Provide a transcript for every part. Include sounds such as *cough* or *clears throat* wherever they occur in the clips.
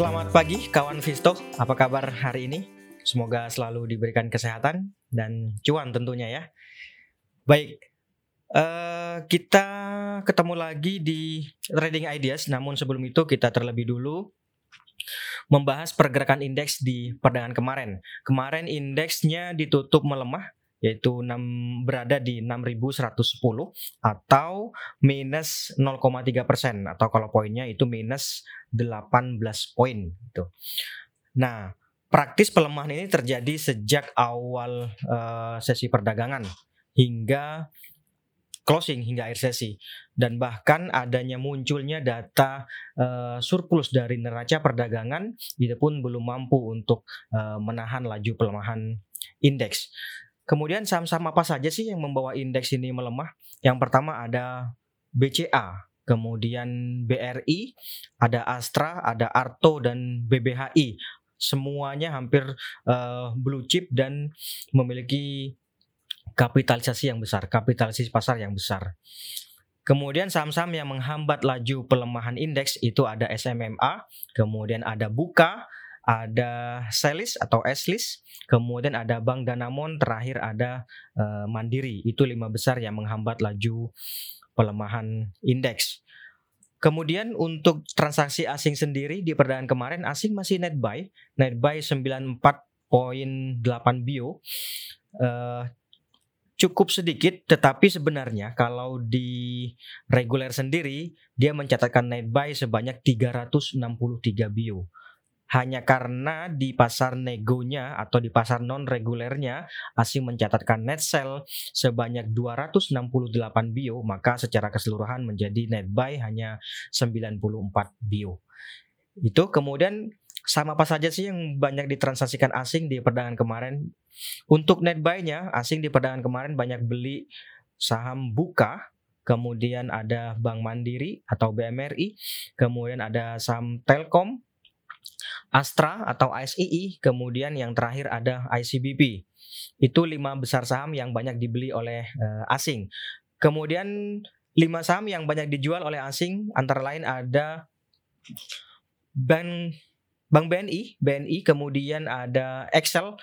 Selamat pagi kawan Visto, apa kabar hari ini? Semoga selalu diberikan kesehatan dan cuan tentunya ya. Baik, uh, kita ketemu lagi di Trading Ideas, namun sebelum itu kita terlebih dulu membahas pergerakan indeks di perdagangan kemarin. Kemarin indeksnya ditutup melemah yaitu 6 berada di 6110 atau minus 0,3 persen atau kalau poinnya itu minus 18 poin gitu. Nah, praktis pelemahan ini terjadi sejak awal uh, sesi perdagangan hingga closing hingga akhir sesi dan bahkan adanya munculnya data uh, surplus dari neraca perdagangan itu pun belum mampu untuk uh, menahan laju pelemahan indeks. Kemudian saham-saham apa saja sih yang membawa indeks ini melemah? Yang pertama ada BCA, kemudian BRI, ada Astra, ada Arto dan BBHI. Semuanya hampir uh, blue chip dan memiliki kapitalisasi yang besar, kapitalisasi pasar yang besar. Kemudian saham-saham yang menghambat laju pelemahan indeks itu ada SMMA, kemudian ada Buka, ada Selis atau Eslis, kemudian ada Bank Danamon, terakhir ada uh, Mandiri. Itu lima besar yang menghambat laju pelemahan indeks. Kemudian untuk transaksi asing sendiri di perdagangan kemarin asing masih net buy, net buy 94.8 bio. Uh, cukup sedikit tetapi sebenarnya kalau di reguler sendiri dia mencatatkan net buy sebanyak 363 bio hanya karena di pasar negonya atau di pasar non regulernya asing mencatatkan net sell sebanyak 268 bio maka secara keseluruhan menjadi net buy hanya 94 bio. Itu kemudian sama apa saja sih yang banyak ditransaksikan asing di perdagangan kemarin? Untuk net buy-nya asing di perdagangan kemarin banyak beli saham Buka, kemudian ada Bank Mandiri atau BMRI, kemudian ada saham Telkom, Astra atau ASII, kemudian yang terakhir ada ICBP. Itu lima besar saham yang banyak dibeli oleh uh, asing. Kemudian lima saham yang banyak dijual oleh asing antara lain ada Bank Bank BNI, BNI, kemudian ada Excel,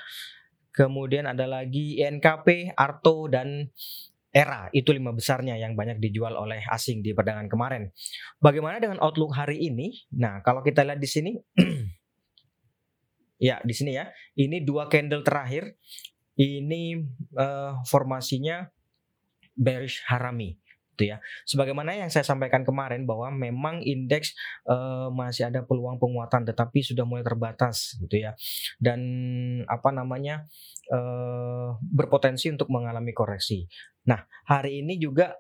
kemudian ada lagi INKP, Arto dan era itu lima besarnya yang banyak dijual oleh asing di perdagangan kemarin. Bagaimana dengan outlook hari ini? Nah, kalau kita lihat di sini *clears throat* Ya, di sini ya. Ini dua candle terakhir. Ini uh, formasinya bearish harami gitu ya. Sebagaimana yang saya sampaikan kemarin bahwa memang indeks uh, masih ada peluang penguatan tetapi sudah mulai terbatas gitu ya. Dan apa namanya? Uh, berpotensi untuk mengalami koreksi. Nah, hari ini juga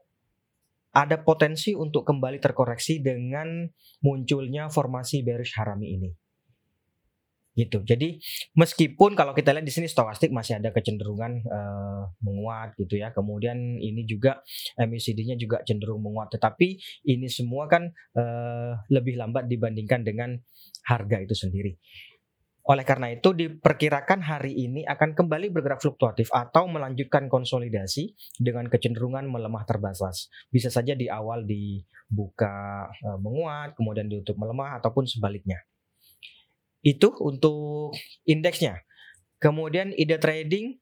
ada potensi untuk kembali terkoreksi dengan munculnya formasi bearish harami ini gitu. Jadi meskipun kalau kita lihat di sini stokastik masih ada kecenderungan uh, menguat gitu ya. Kemudian ini juga MACD-nya juga cenderung menguat, tetapi ini semua kan uh, lebih lambat dibandingkan dengan harga itu sendiri. Oleh karena itu diperkirakan hari ini akan kembali bergerak fluktuatif atau melanjutkan konsolidasi dengan kecenderungan melemah terbatas. Bisa saja di awal dibuka uh, menguat, kemudian ditutup melemah ataupun sebaliknya. Itu untuk indeksnya. Kemudian ide trading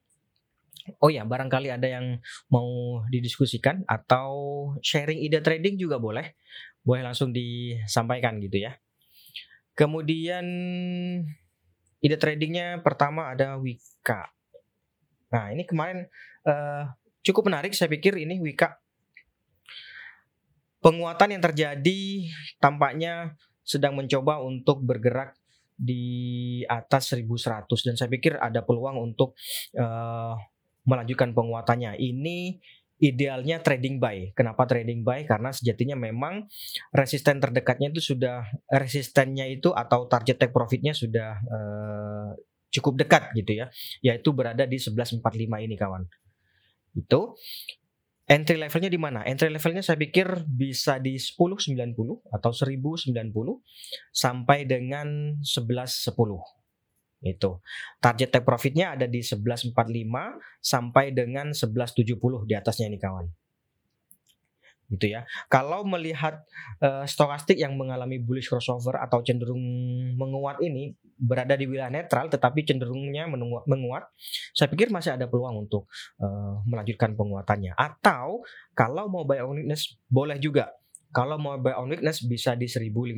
Oh ya, barangkali ada yang mau didiskusikan atau sharing ide trading juga boleh. Boleh langsung disampaikan gitu ya. Kemudian ide tradingnya pertama ada Wika. Nah ini kemarin uh, cukup menarik saya pikir ini Wika. Penguatan yang terjadi tampaknya sedang mencoba untuk bergerak di atas 1100 dan saya pikir ada peluang untuk uh, melanjutkan penguatannya. Ini idealnya trading buy. Kenapa trading buy? Karena sejatinya memang resisten terdekatnya itu sudah resistennya itu atau target take profitnya sudah uh, cukup dekat gitu ya, yaitu berada di 1145 ini kawan. Itu Entry levelnya di mana? Entry levelnya saya pikir bisa di 1090 atau 1090 sampai dengan 1110. Itu. Target take profitnya ada di 1145 sampai dengan 1170 di atasnya ini kawan. gitu ya. Kalau melihat uh, stokastik yang mengalami bullish crossover atau cenderung menguat ini berada di wilayah netral tetapi cenderungnya menguat, menguat saya pikir masih ada peluang untuk uh, melanjutkan penguatannya. Atau kalau mau buy on weakness boleh juga. Kalau mau buy on weakness bisa di 1050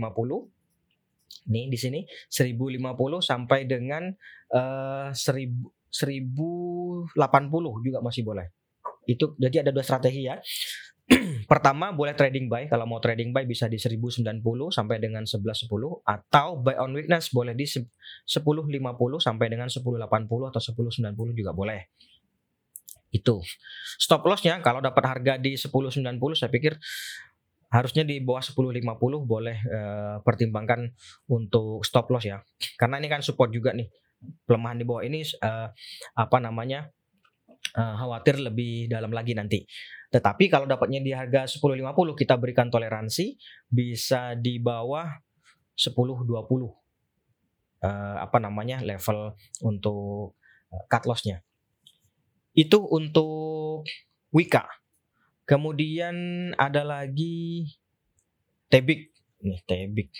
nih di sini 1050 sampai dengan uh, 1000 1080 juga masih boleh. Itu jadi ada dua strategi ya. *clears throat* Pertama boleh trading buy kalau mau trading buy bisa di 1090 sampai dengan 1110 atau buy on weakness boleh di 1050 sampai dengan 1080 atau 1090 juga boleh. Itu. Stop lossnya kalau dapat harga di 1090 saya pikir harusnya di bawah 1050 boleh uh, pertimbangkan untuk stop loss ya. Karena ini kan support juga nih. Pelemahan di bawah ini uh, apa namanya? uh, khawatir lebih dalam lagi nanti. Tetapi kalau dapatnya di harga 10.50 kita berikan toleransi bisa di bawah 10.20 uh, apa namanya level untuk cut lossnya. Itu untuk Wika. Kemudian ada lagi Tebik. Nih Tebik.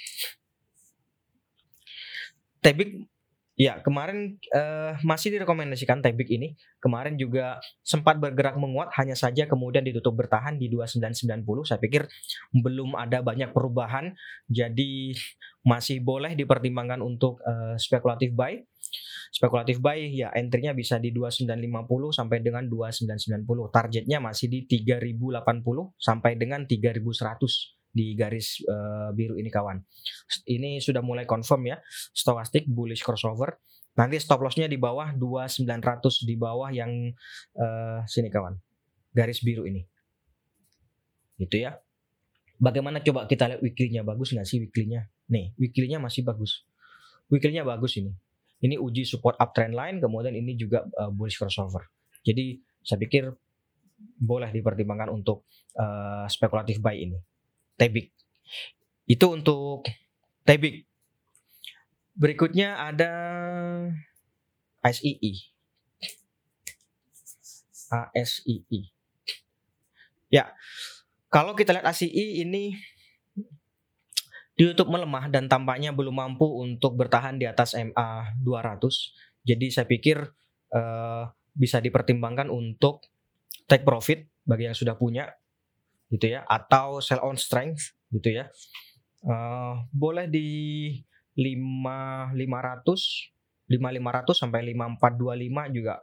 Tebik Ya, kemarin uh, masih direkomendasikan Tebik ini. Kemarin juga sempat bergerak menguat, hanya saja kemudian ditutup bertahan di 2990. Saya pikir belum ada banyak perubahan, jadi masih boleh dipertimbangkan untuk uh, spekulatif buy. Spekulatif buy ya entry-nya bisa di 2950 sampai dengan 2990. Targetnya masih di 3080 sampai dengan 3100 di garis uh, biru ini kawan. Ini sudah mulai confirm ya, stokastik bullish crossover. Nanti stop lossnya di bawah 2900 di bawah yang uh, sini kawan. Garis biru ini. Gitu ya. Bagaimana coba kita lihat weekly-nya bagus nggak sih weekly-nya? Nih, weekly-nya masih bagus. Weekly-nya bagus ini. Ini uji support uptrend line, kemudian ini juga uh, bullish crossover. Jadi saya pikir boleh dipertimbangkan untuk uh, spekulatif buy ini. Tebik. Itu untuk Tebik. Berikutnya ada ASII. ASII. Ya, kalau kita lihat ASII ini ditutup melemah dan tampaknya belum mampu untuk bertahan di atas MA 200. Jadi saya pikir uh, bisa dipertimbangkan untuk take profit bagi yang sudah punya gitu ya atau sell on strength gitu ya uh, boleh di 5 500 5 500 sampai 5425 juga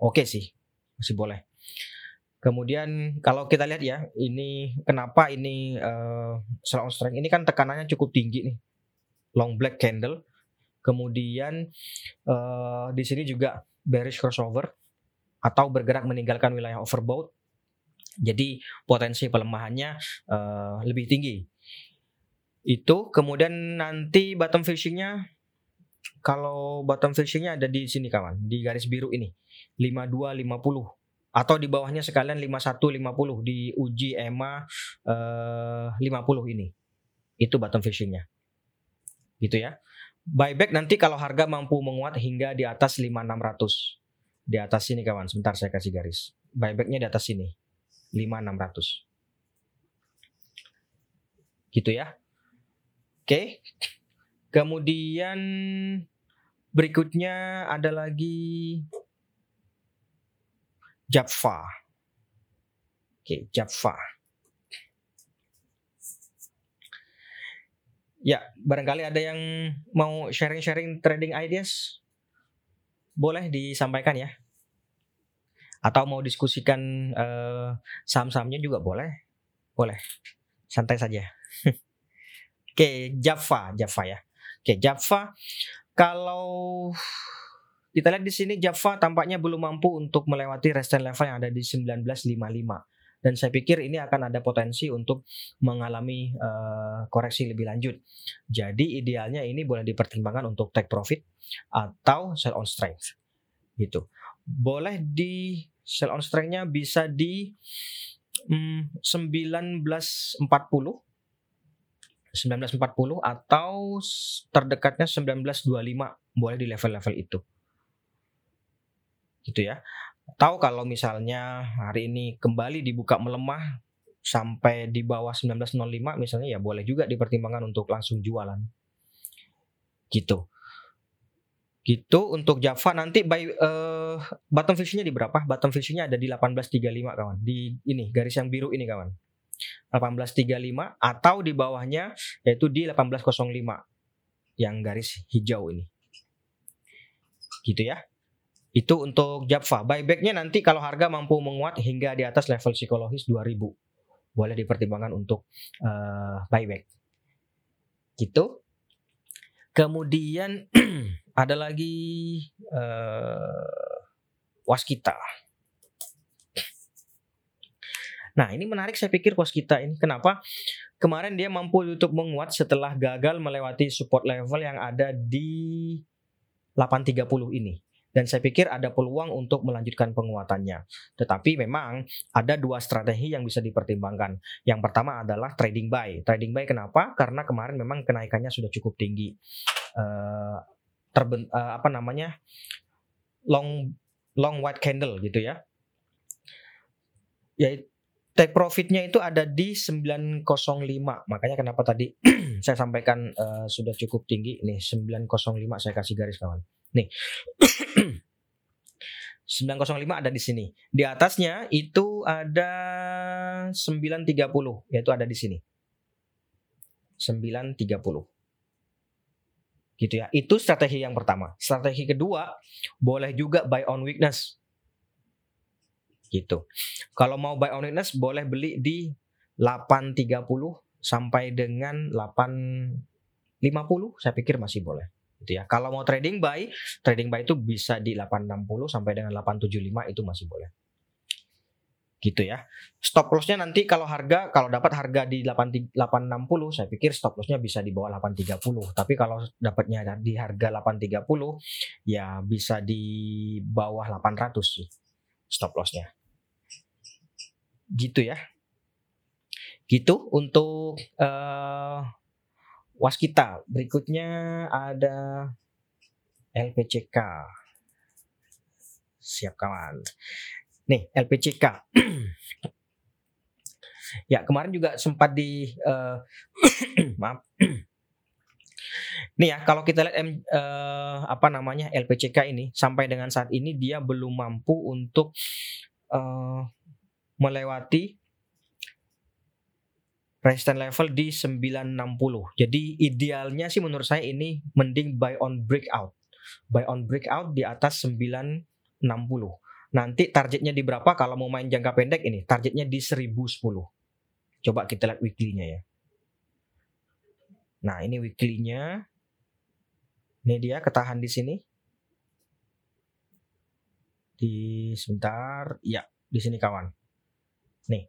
oke okay sih masih boleh kemudian kalau kita lihat ya ini kenapa ini uh, on strength ini kan tekanannya cukup tinggi nih. Long black candle. Kemudian uh, di sini juga bearish crossover atau bergerak meninggalkan wilayah overbought. Jadi potensi pelemahannya uh, lebih tinggi. Itu kemudian nanti bottom fishingnya kalau bottom fishingnya ada di sini kawan, di garis biru ini. 5250 atau di bawahnya sekalian 5150 di uji EMA uh, 50 ini. Itu bottom fishingnya. Gitu ya. Buyback nanti kalau harga mampu menguat hingga di atas 5600. Di atas sini kawan, sebentar saya kasih garis. Buybacknya di atas sini. 5600. Gitu ya. Oke. Kemudian berikutnya ada lagi Java. Oke, Java. Ya, barangkali ada yang mau sharing-sharing trading ideas, boleh disampaikan ya. Atau mau diskusikan uh, saham-sahamnya juga boleh. Boleh. Santai saja. *laughs* Oke Java Java ya. Oke Java kalau kita lihat di sini Java tampaknya belum mampu untuk melewati resistance level yang ada di 1955 dan saya pikir ini akan ada potensi untuk mengalami uh, koreksi lebih lanjut. Jadi idealnya ini boleh dipertimbangkan untuk take profit atau sell on strength. Gitu. Boleh di Sell on strength-nya bisa di mm, 1940 1940 atau terdekatnya 1925 boleh di level-level itu. Gitu ya. Tahu kalau misalnya hari ini kembali dibuka melemah sampai di bawah 1905 misalnya ya boleh juga dipertimbangkan untuk langsung jualan. Gitu. Gitu untuk Java nanti by uh, bottom fishingnya di berapa? Bottom fishingnya ada di 1835 kawan. Di ini garis yang biru ini kawan. 1835 atau di bawahnya yaitu di 1805 yang garis hijau ini. Gitu ya. Itu untuk Java. Buybacknya nanti kalau harga mampu menguat hingga di atas level psikologis 2000 boleh dipertimbangkan untuk uh, buyback. Gitu. Kemudian *clears throat* ada lagi uh, waskita. Nah ini menarik saya pikir waskita ini. Kenapa? Kemarin dia mampu untuk menguat setelah gagal melewati support level yang ada di 830 ini dan saya pikir ada peluang untuk melanjutkan penguatannya. Tetapi memang ada dua strategi yang bisa dipertimbangkan. Yang pertama adalah trading buy. Trading buy kenapa? Karena kemarin memang kenaikannya sudah cukup tinggi. Uh, terben, uh, apa namanya? long long white candle gitu ya. Ya take profitnya itu ada di 905. Makanya kenapa tadi *clears throat* saya sampaikan uh, sudah cukup tinggi. Nih 905 saya kasih garis kawan. Nih. *clears throat* 905 ada di sini. Di atasnya itu ada 930 yaitu ada di sini. 930. Gitu ya. Itu strategi yang pertama. Strategi kedua boleh juga buy on weakness. Gitu. Kalau mau buy on weakness boleh beli di 830 sampai dengan 850 saya pikir masih boleh gitu ya. Kalau mau trading buy, trading buy itu bisa di 860 sampai dengan 875 itu masih boleh. Gitu ya. Stop lossnya nanti kalau harga kalau dapat harga di 860 saya pikir stop lossnya bisa di bawah 830. Tapi kalau dapatnya di harga 830 ya bisa di bawah 800 sih stop lossnya. Gitu ya. Gitu untuk uh, waskita. Berikutnya ada LPCK. Siap kawan. Nih, LPCK. *clears throat* ya, kemarin juga sempat di uh, *clears throat* maaf. *clears throat* Nih ya, kalau kita lihat M, uh, apa namanya LPCK ini sampai dengan saat ini dia belum mampu untuk uh, melewati resistance level di 960. Jadi idealnya sih menurut saya ini mending buy on breakout. Buy on breakout di atas 960. Nanti targetnya di berapa kalau mau main jangka pendek ini? Targetnya di 1010. Coba kita lihat weekly-nya ya. Nah, ini weekly-nya. Ini dia ketahan di sini. Di sebentar, ya, di sini kawan. Nih,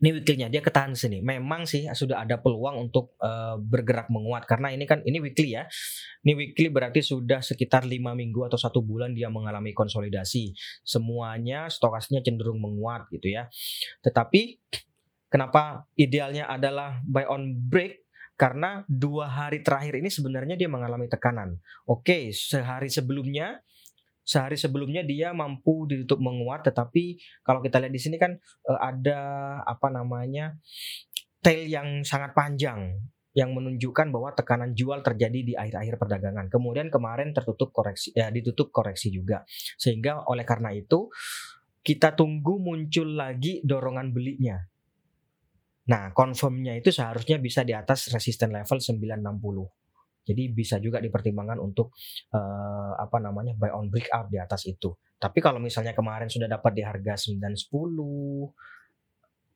ini weekly-nya dia ketahan sini. Memang sih sudah ada peluang untuk uh, bergerak menguat karena ini kan ini weekly ya. Ini weekly berarti sudah sekitar lima minggu atau satu bulan dia mengalami konsolidasi. Semuanya stokasnya cenderung menguat gitu ya. Tetapi kenapa idealnya adalah buy on break karena dua hari terakhir ini sebenarnya dia mengalami tekanan. Oke, sehari sebelumnya sehari sebelumnya dia mampu ditutup menguat tetapi kalau kita lihat di sini kan uh, ada apa namanya tail yang sangat panjang yang menunjukkan bahwa tekanan jual terjadi di akhir-akhir perdagangan. Kemudian kemarin tertutup koreksi ya ditutup koreksi juga. Sehingga oleh karena itu kita tunggu muncul lagi dorongan belinya. Nah, confirmnya itu seharusnya bisa di atas resisten level 960. Jadi bisa juga dipertimbangkan untuk uh, apa namanya buy on breakout di atas itu. Tapi kalau misalnya kemarin sudah dapat di harga 910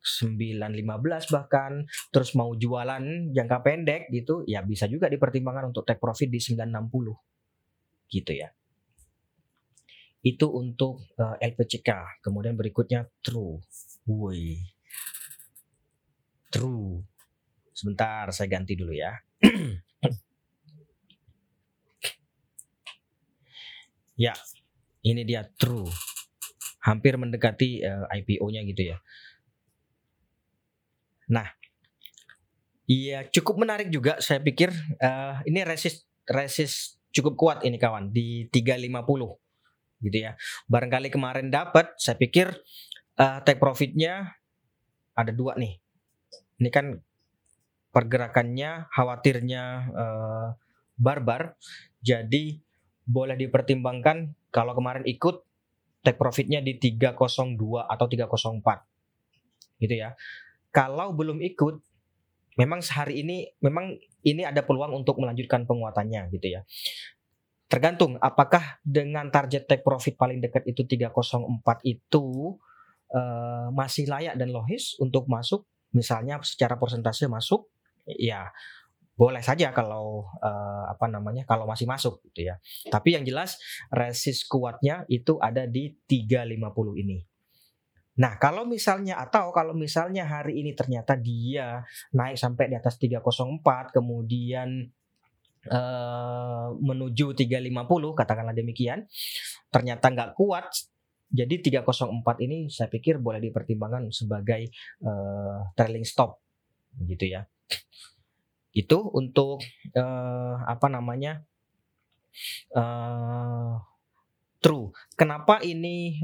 915 bahkan terus mau jualan jangka pendek gitu ya bisa juga dipertimbangkan untuk take profit di 960 gitu ya. Itu untuk uh, eh, LPCK kemudian berikutnya true. Woi. True. Sebentar saya ganti dulu ya *clears throat* Ya, ini dia true. Hampir mendekati uh, eh, IPO-nya gitu ya. Nah, iya cukup menarik juga saya pikir uh, ini resist resist cukup kuat ini kawan di 350 gitu ya. Barangkali kemarin dapat, saya pikir uh, take profitnya ada dua nih. Ini kan pergerakannya khawatirnya uh, barbar, jadi boleh dipertimbangkan kalau kemarin ikut take profitnya di 302 atau 304 gitu ya. Kalau belum ikut memang sehari ini memang ini ada peluang untuk melanjutkan penguatannya gitu ya. Tergantung apakah dengan target take profit paling dekat itu 304 itu uh, masih layak dan logis untuk masuk misalnya secara persentase masuk ya boleh saja kalau uh, apa namanya kalau masih masuk gitu ya. Tapi yang jelas resist kuatnya itu ada di 350 ini. Nah, kalau misalnya atau kalau misalnya hari ini ternyata dia naik sampai di atas 304 kemudian uh, menuju 350 katakanlah demikian, ternyata nggak kuat jadi 304 ini saya pikir boleh dipertimbangkan sebagai uh, trailing stop gitu ya itu untuk uh, apa namanya uh, true. Kenapa ini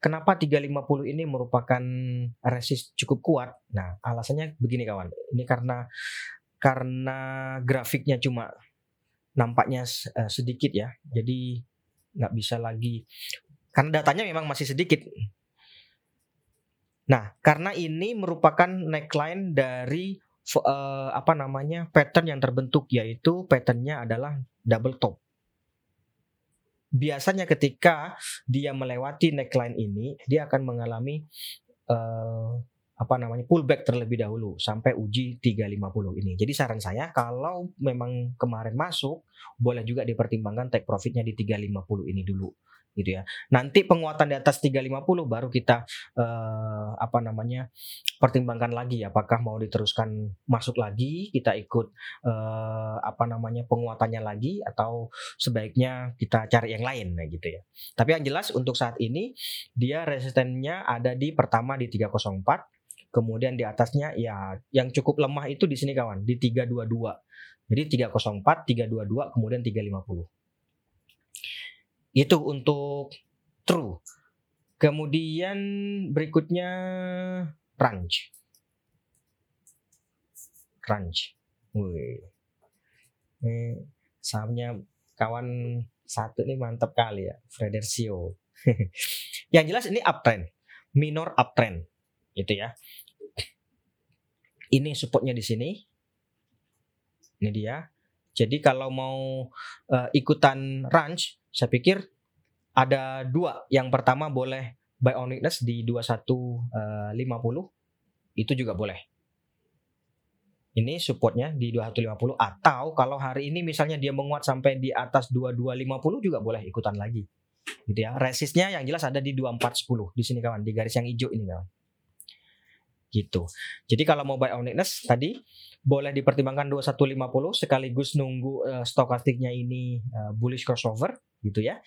kenapa 350 ini merupakan resist cukup kuat? Nah, alasannya begini kawan. Ini karena karena grafiknya cuma nampaknya uh, sedikit ya. Jadi nggak bisa lagi karena datanya memang masih sedikit. Nah, karena ini merupakan neckline dari uh, apa namanya pattern yang terbentuk yaitu patternnya adalah double top. Biasanya ketika dia melewati neckline ini, dia akan mengalami uh, apa namanya pullback terlebih dahulu sampai uji 350 ini. Jadi saran saya kalau memang kemarin masuk boleh juga dipertimbangkan take profitnya di 350 ini dulu gitu ya. Nanti penguatan di atas 350 baru kita uh, apa namanya pertimbangkan lagi apakah mau diteruskan masuk lagi kita ikut uh, apa namanya penguatannya lagi atau sebaiknya kita cari yang lain nah gitu ya. Tapi yang jelas untuk saat ini dia resistennya ada di pertama di 304 kemudian di atasnya ya yang cukup lemah itu di sini kawan di 322. Jadi 304, 322 kemudian 350. Itu untuk true. Kemudian berikutnya range. Range. Wih. Ini sahamnya kawan satu nih mantap kali ya, Fredersio. *laughs* Yang jelas ini uptrend, minor uptrend, itu ya. Ini supportnya di sini. Ini dia. Jadi kalau mau uh, ikutan range, saya pikir ada dua. Yang pertama boleh buy on weakness di 2150 uh, itu juga boleh. Ini supportnya di 2150 atau kalau hari ini misalnya dia menguat sampai di atas 2250 juga boleh ikutan lagi. Gitu ya. Resistnya yang jelas ada di 2410 di sini kawan, di garis yang hijau ini kawan. Gitu. Jadi kalau mau buy on weakness tadi boleh dipertimbangkan 2150 sekaligus nunggu uh, stokastiknya ini uh, bullish crossover gitu ya.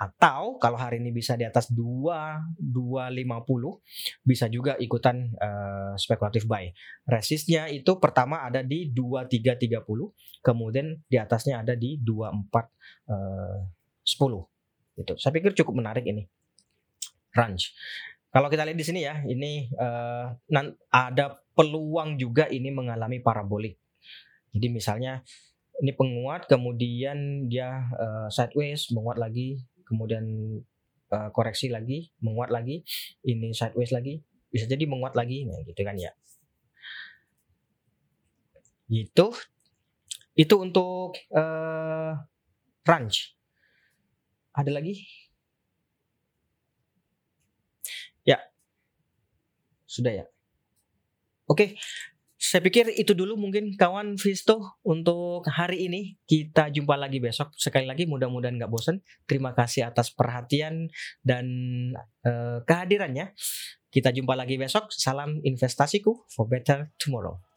Atau kalau hari ini bisa di atas 2 250 bisa juga ikutan uh, spekulatif buy. Resistnya itu pertama ada di 2330, kemudian di atasnya ada di 24 uh, 10 gitu. Saya pikir cukup menarik ini. Range. Kalau kita lihat di sini ya, ini uh, ada peluang juga ini mengalami parabolik. Jadi misalnya ini penguat kemudian dia uh, sideways menguat lagi kemudian uh, koreksi lagi menguat lagi ini sideways lagi bisa jadi menguat lagi nah gitu kan ya. Gitu. Itu untuk uh, range. Ada lagi ya sudah ya oke saya pikir itu dulu mungkin kawan Visto untuk hari ini. Kita jumpa lagi besok. Sekali lagi mudah-mudahan nggak bosan. Terima kasih atas perhatian dan uh, kehadirannya. Kita jumpa lagi besok. Salam investasiku. For better tomorrow.